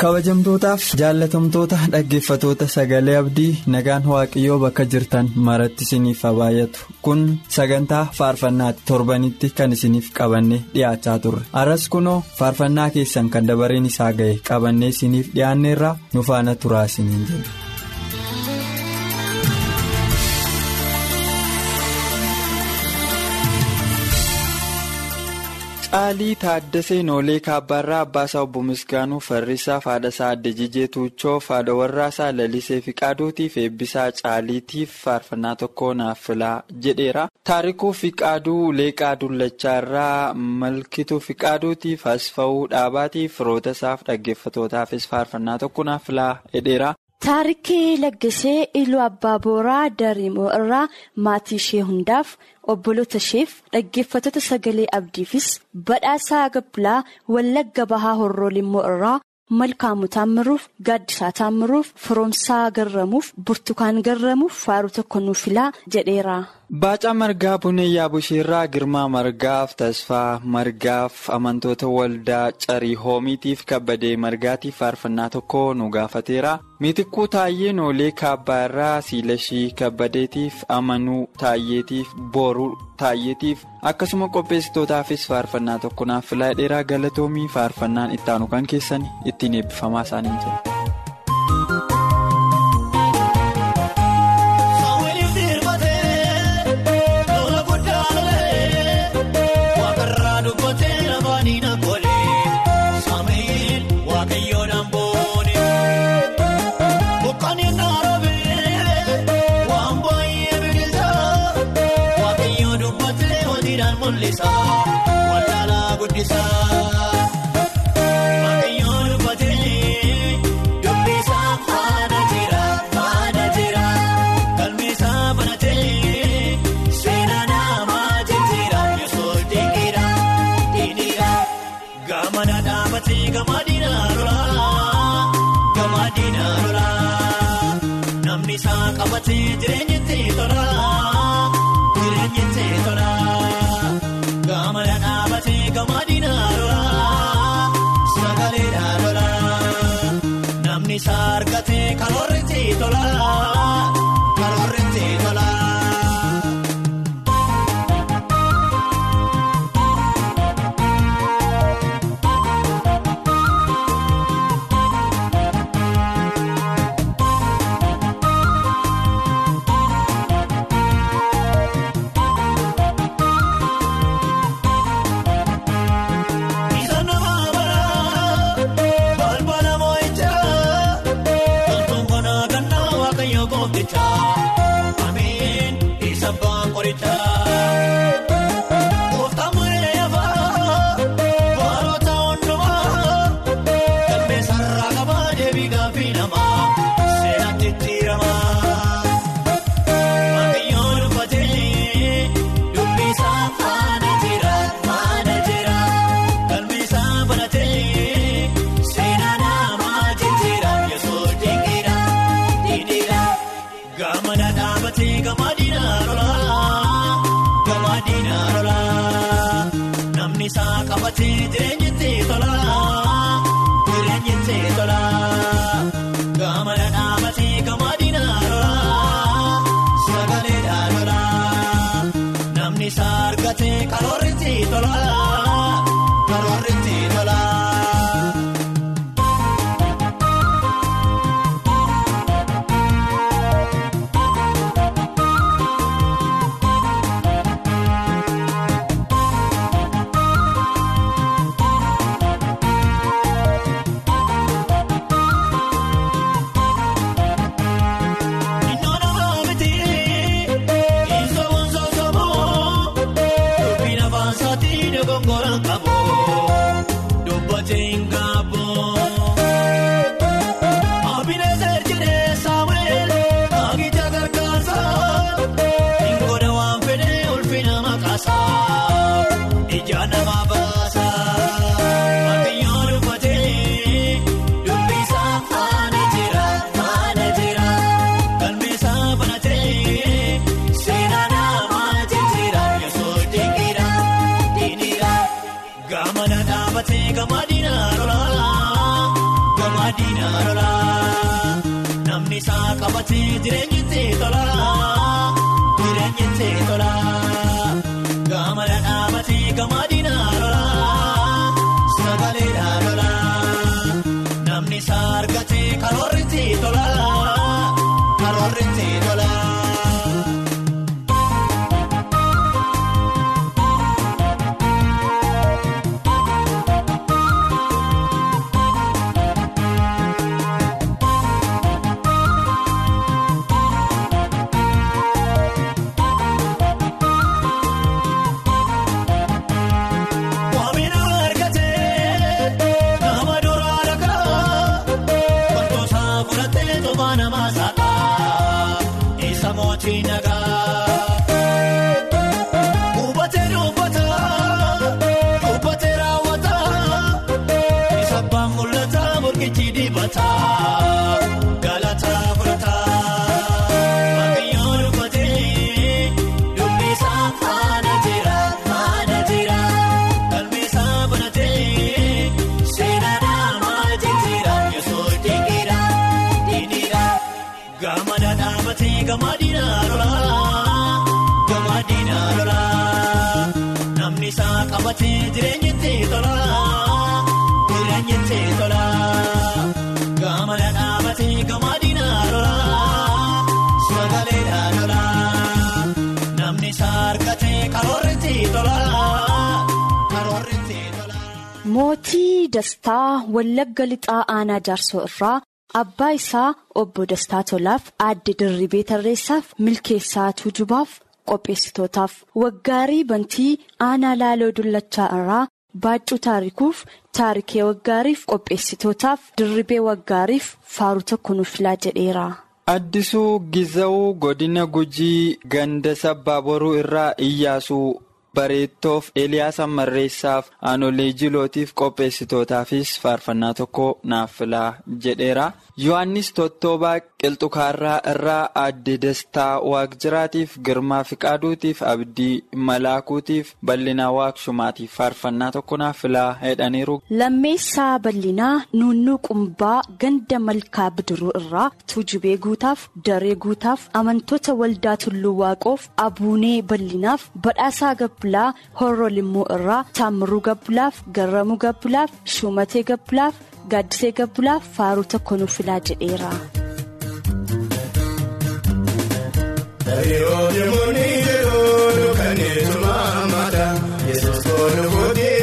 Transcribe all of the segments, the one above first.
Kabajamtootaaf jaalatamtoota dhaggeeffatoota sagalee abdii nagaan waaqayyoo bakka jirtan maratti isiniif baay'atu kun sagantaa faarfannaatti torbanitti kan isiniif qabannee dhiyaachaa turre aras kunoo faarfannaa keessan kan dabareen isaa ga'e qabannee isiniif dhiyaanneerraa nu faana turaa isiniin jenna. Caalii Taaddasee Noolee Kaabbaarraa Abbaasaa Obbo Misgaanuu Farrisaa Faadhasaa Adda Jijee Tuuchoo Faadha Warraasaa Lalisee Fiqaaduutiif Eebbisaa Caaliitiif faarfannaa tokko naaf filaa jedheera. Taarikuu Fiqaaduu Leeqaa Dullachaarraa Malkituu Fiqaaduutiif Asfa'uu Dhaabaatiif firoota isaaf dhaggeeffatootaafis faarfannaa tokko naaf filaa jedheera. Taarikii Laggasee Iluu Abbaa Booraa Dariimoo irraa maatii ishee hundaaf obboloota isheef dhaggeeffattoota sagalee abdiifis badhaasaa Gabbilaa Wallagga Bahaa Horroo Limmoo irraa Malkaamuu Taammiruuf Gaaddisaa Taammiruuf Firoomsaa Garramuuf Burtukaan Garramuuf faaruu tokko nuuf filaa jedheera. Baacaa Margaa Buneeyyaa Busheerraa Girmaa Margaaf Tasfaa Margaaf amantoota waldaa Carii Hoomiitiif Kabbadee Margaatiif faarfannaa tokko nu gaafateera. Miitikkuu Taayyee Noolee Kaabbaarraa Siilashii Kabbadeetiif Amanuu Taayyeetiif Booruu Taayyeetiif akkasuma qopheessitootaafis faarfannaa tokko naaf filaa dheeraa galatoomii faarfannaan ittaanu kan keessan ittiin eebbifamaa isaanii jira. Wallaalaa guddisaa isaa qabatee jireenya itti tolaa jireenya itti tolaa gaamana dhaabatee gama diinaa lolaa sagaleedhaa lolaa namni isaa argatee karoorri itti tolaa lolaa gama diinaa lolaa namni isaa qabatee jireenyi itti tolaa jireenyi itti tolaa gama dhadhaabatee gama diinaa lolaa sagaleedhaa lolaa namni isaa argatee karoorri itti tolaa karoorri itti tolaa. Mootii Dastaa Wallagga Lixaa Aanaa Jaarsoo irraa abbaa isaa obbo Dastaa Tolaaf aadde Dirribee Tarreessaaf milkeessaa Tuujubaaf qopheessitootaaf waggaarii bantii aanaa Laaloo Dullachaa irraa Baaccuu Taarikuuf Taarikee Waggaariif qopheessitootaaf Dirribee Waggaariif faaruu tokko nuuf filaa jedheera. Addisuu Gizawuu godina Gujii ganda sabbaa irraa Iyyaasuu Bareettoof Eliyaas Ammarreessaaf Aanolee Jilootiif qopheessitootaafis faarfannaa tokko naaf filaa jedheera. Yohaannis Tottoobaa Qilxukaarraa irraa Aadde Dastaa Waaqjiraatiif Girmaa Fiqaaduutiif Abdii Malaakuutiif Bal'inaa Waaqshumaatiif faarfannaa tokko naaf filaa jedhaniiru. Lammeessaa bal'inaa nuunnuu qumbaa ganda malkaa bidiruu irraa tuujubee guutaaf daree guutaaf amantoota waldaa tulluu waaqoof abuunee bal'inaaf badhaasaa gabbulaa horroo limmuu irraa taamiruu gabbulaaf garramuu gabbulaaf shumatee gabbulaaf gaaddisee gabbulaaf faaruu tokko nuuf filaa jedheera. Mata yesus koolu kootee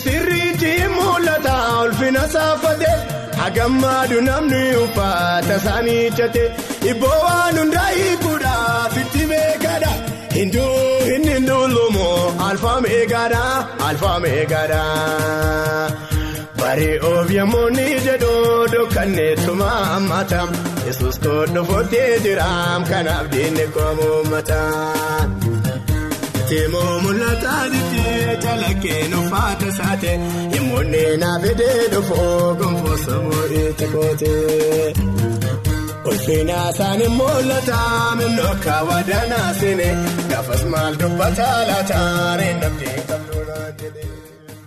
Misirriitti mul'ata ulfina saafate hagammaadu namni uffata isaanii jate ibboo waan hundaa hiikuudhaaf itti beekadha hinduu hin hindulumoo alfaa meegaadha alfaa meegaadha. Bari oofyamuu ni jedhoo dukkanneessuma ammata yesus koodhu footee jiraam kanaaf diinni koomuu mataa. Teemoo mul'ataa jirti calaqqee nuufata saate yemmuu neenaa fidee dhufoo gonfoo sammuu itti koote. Ulfina isaanii mul'ata minnoo akka wadanaa seene gaafas maal dubbataa laataa reennamtee qabdu laatee.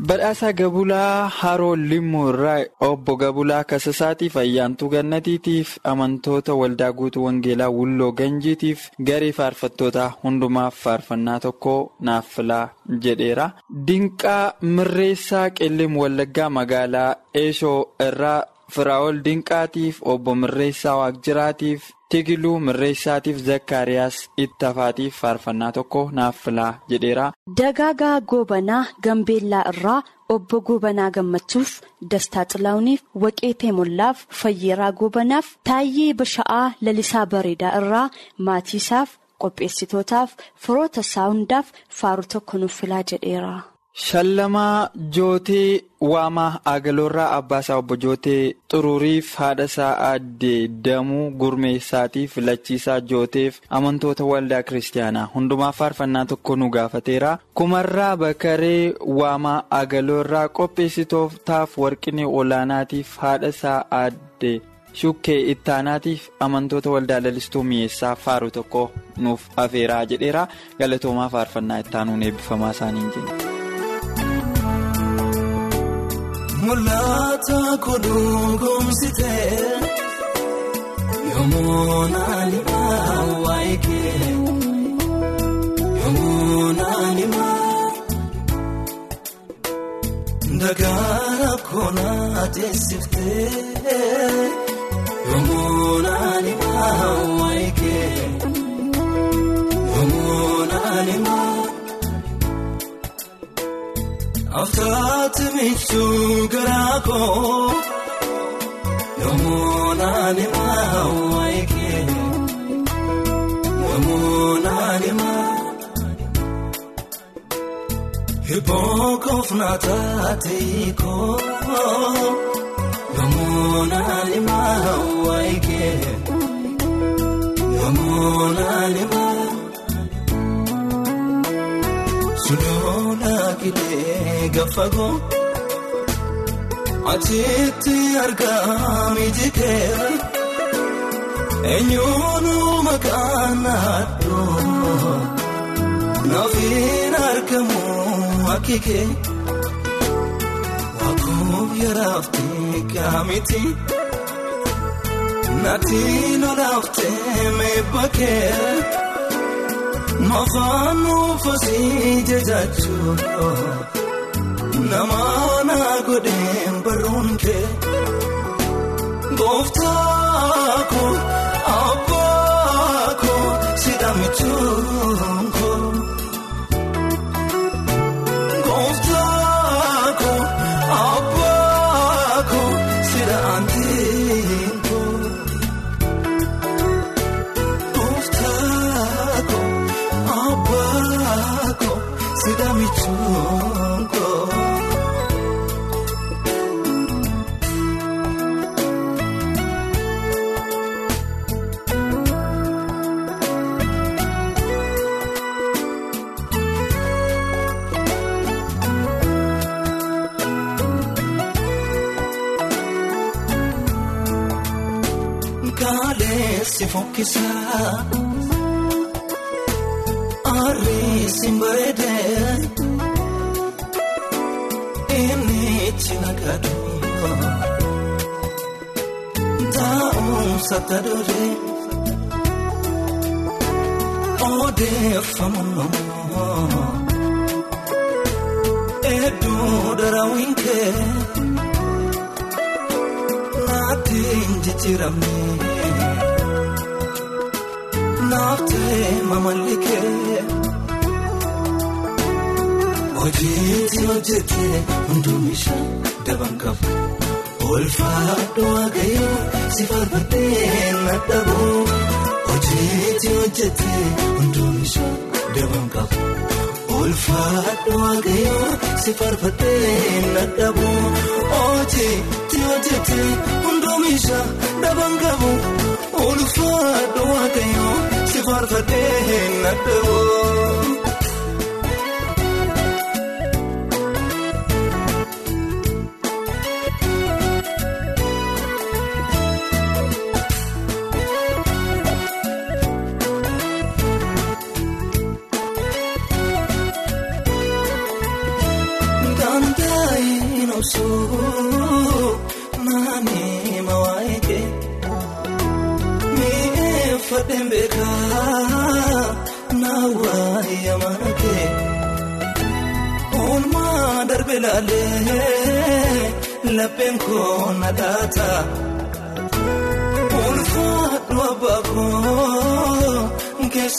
Badhaasaa Gabulaa Haroo Limmoo irraa obbo Gabulaa Kasasaatiif Ayyaantuu Gannatiitiif amantoota waldaa guutuu Wangeelaa Wulloo Ganjiitiif garee faarfattootaa hundumaaf faarfannaa tokko naaf filaa jedheera. Dinqaa Mirreessaa Qilleem Wallaggaa magaalaa Eeshoo irraa Firaa'ol Dinqaatiif obbo Mirreessaa Waaqjiraatiif Tigiluu Mirreessaatiif Zakkaariyaas Ittafaatiif faarfannaa tokko naaf filaa jedheera. Dagaagaa Goobanaa Gambeellaa irraa obbo Goobanaa Gammachuuf Dastaa Xilaawuniif Waqeetee Mollaaf Fayyeeraa Goobanaaf Taayyee Basha'aa Lalisaa Bareedaa irraa maatiisaaf qopheessitootaaf firoota isaa hundaaf faaruu tokko nuuf filaa jedheera. Shallamaa Jootee Waamaa Agaloorraa Abbaasaa Obbo Jootee Xuruuriif haadhasaa Aaddee Damuu Gurmeessaatiif Lachiisaa Jooteef amantoota waldaa kiristaanaa hundumaaf faarfannaa tokko nu gaafateera. Kumarraa Bakaree Waamaa Agaloorraa qopheessitootaaf warqinee olaanaatiif haadhasaa Aaddee Shukkee Ittaanaatiif amantoota waldaa lalistuu mi'eessaa faaruu tokko nuuf afeeraa jedheera. Galatoomaa faarfannaa ittaanuun eebbifamaa isaaniin jenna. Mul'ata kudungumsitee yommuu naani maa waayikee yommuu naani maa ndagaara koonaa teessiftee yommuu naani maa waayikee yommuu naani maa. Aftaati michuu garaa koo naani maa waayikee yommuu naani maa hibboo koofnaa taatee koo naani maa waayikee yommuu naani maa. Sulola kilee gaffagoo Achitti argame jikee eenyuun maqaan naannoo nafiin argamu akikee wakuuf yaraaftee gaamiti nati lolaaftee meebbakee mafaan uffasii jechaachuu. Nama godheen barruun kee gooftaa Kaleessi fokkisaa Areessi bareedee inni cina gaduu taa'umsa tadooree odeeffamuun hedduu darawwinkee. Naatiin jijjiiramee naaftee mamallikee hojiitti hojjetee hundumisha daban qabu olfaadhu waaqayyoo si farfattee nadhabu hojiitti hojjetee hundumisha daban qabu olfaadhu waaqayyoo si farfattee nadhabu hojiitti hojjetee. Hundumisha daban qabu farfadhee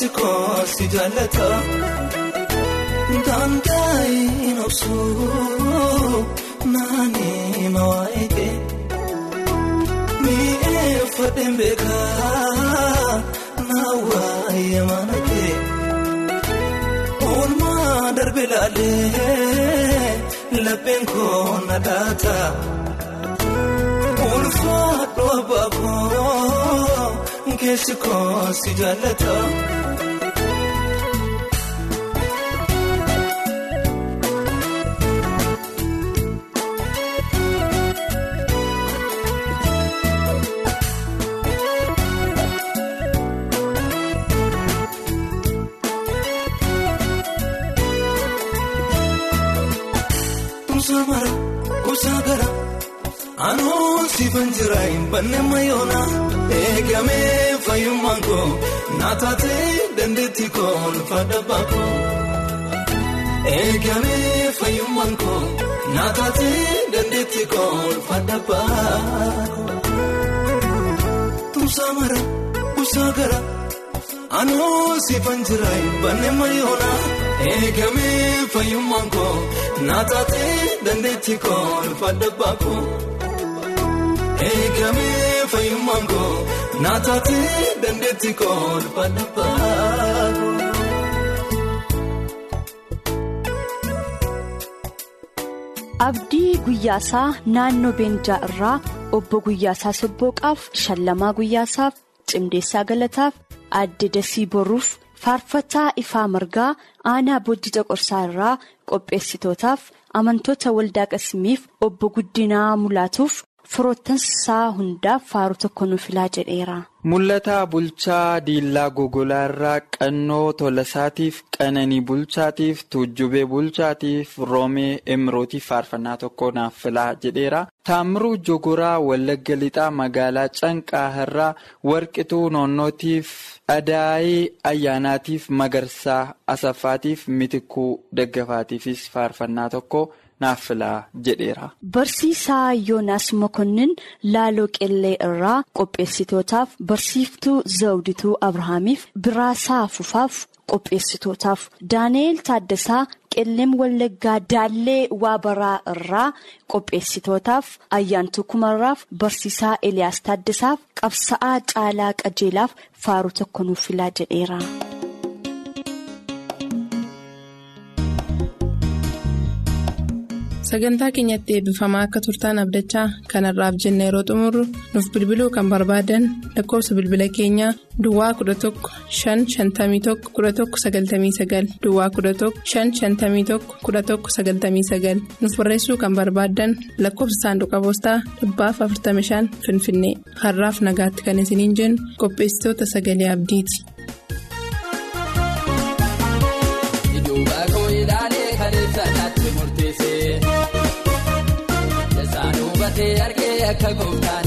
koo keessi koo si jaallata. Daandaayin obsuu naanii mawaayikee mi'eeffadheen beekaa naawwaa yamana kee oolmaa darbe laalee lapheen koo na dhaata ulfaadhu abbaa koo keessi koo si jaallata. Jira hin banne mayoona eegamee fayyummaan koo naataatee dandeetti koo ulfaadha baakoo. Eegamee fayyummaan koo naataatee dandeetti koo ulfaadha baakoo. Tumsaa mara kuusaa gara anoo siifan jira hin banne mayoona. Eegamee fayyummaan koo naataatee dandeetti koo ulfaadha baakoo. Eegamee fayyummaan koo naataatee dandeetti koo baakoo. Abdii Guyyaasaa naannoo Beenjaa irraa obbo Guyyaasaa Sobbooqaaf Shallamaa Guyyaasaaf Cimdeessaa Galataaf Aadde Dasii Boruuf faarfataa ifaa margaa aanaa bojji coqorsaa irraa qopheessitootaaf amantoota waldaa qasimiif obbo guddinaa mulaatuuf firoottansaa hundaaf faaruu tokko nuuf filaa jedheera. Mul'ataa bulchaa diillaa gogolaa irraa qannoo tolasaatiif qananii bulchaatiif tuujjubee bulchaatiif roomee emirootiif faarfannaa tokko naaf filaa jedheera. Taamiruu jogoraa wallagga lixaa magaalaa canqaa irraa warqituu noonnootiif adaayee ayyaanaatiif magarsaa asaffaatiif mitikuu daggafaatiifis faarfannaa tokko. Naaf filaa jedheera. Barsiisaa Yoonaas Mokonnin Laaloo Qellee irraa qopheessitootaaf barsiiftuu Zawdituu Abrahaamiif Biraasaa Fufaaf qopheessitootaaf Daani'eel Taaddasaa Qelleem Wallaggaa Daallee Waabaraa irraa qopheessitootaaf Ayyaantuu Kumarraaf Barsiisaa Eliyaas Taaddasaaf Qabsa'aa Caalaa Qajeelaaf faaruu tokko nuuf filaa jedheera. Sagantaa keenyatti eebbifamaa akka turtaan abdachaa kanarraaf jenna yeroo xumurru nuuf bilbiluu kan barbaadan lakkoofsa bilbila keenyaa duwwaa 11 551 1199 duwwaa 11 551 1199 nuuf barreessuu kan barbaadan lakkoofsa saanduqa poostaa dhibbaaf 45 finfinnee har'aaf nagaatti kan isiniin jennu qopheessitoota sagalee abdiiti. Akka gooftaan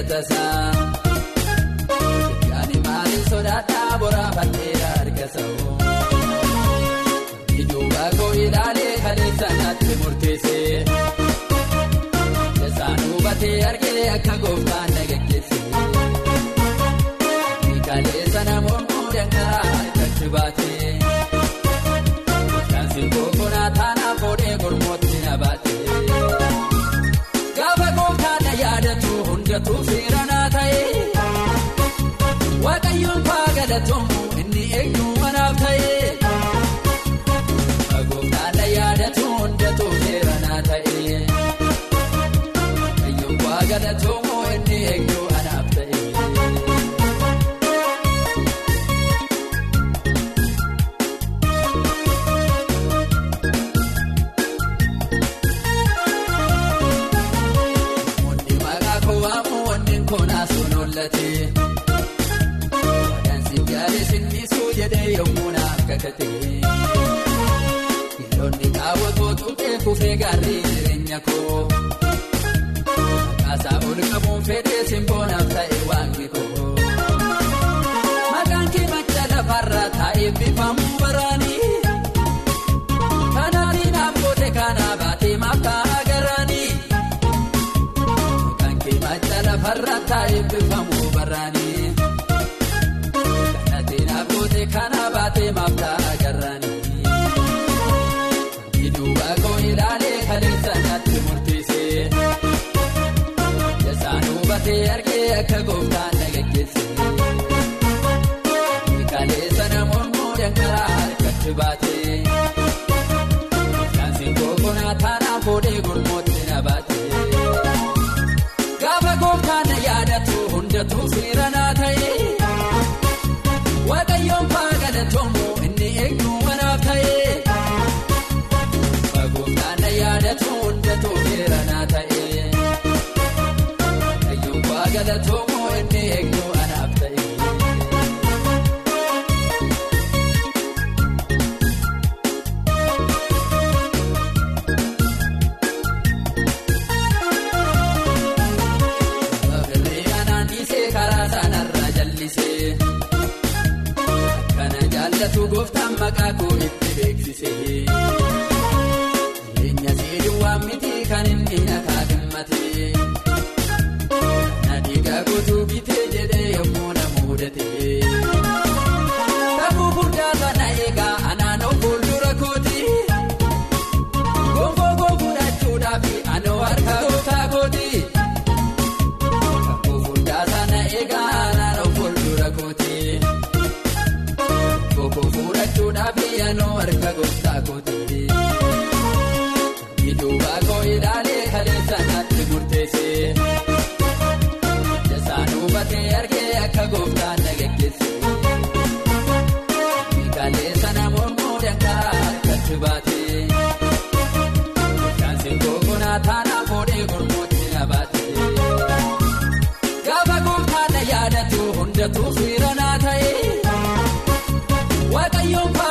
obaafadhee galata saa. Eegaanii maaliin sodaadhaa boraafadheera harkasaa. Ijuubaa tuutee fufee gaarrii jireenya koo. Kaasaa ol qabuun fedhee simboonaaf ta'e waaqni koo. Maqaan kee macca lafarraa taa'ee bifamuu baraanii. Kanaatiin abboota kanaa baatee maaftaa agaraanii. Maqaan kee macca lafarraa taa'ee bifamuu argee akka kan inni nakaa Waaqayyoon baay'ee.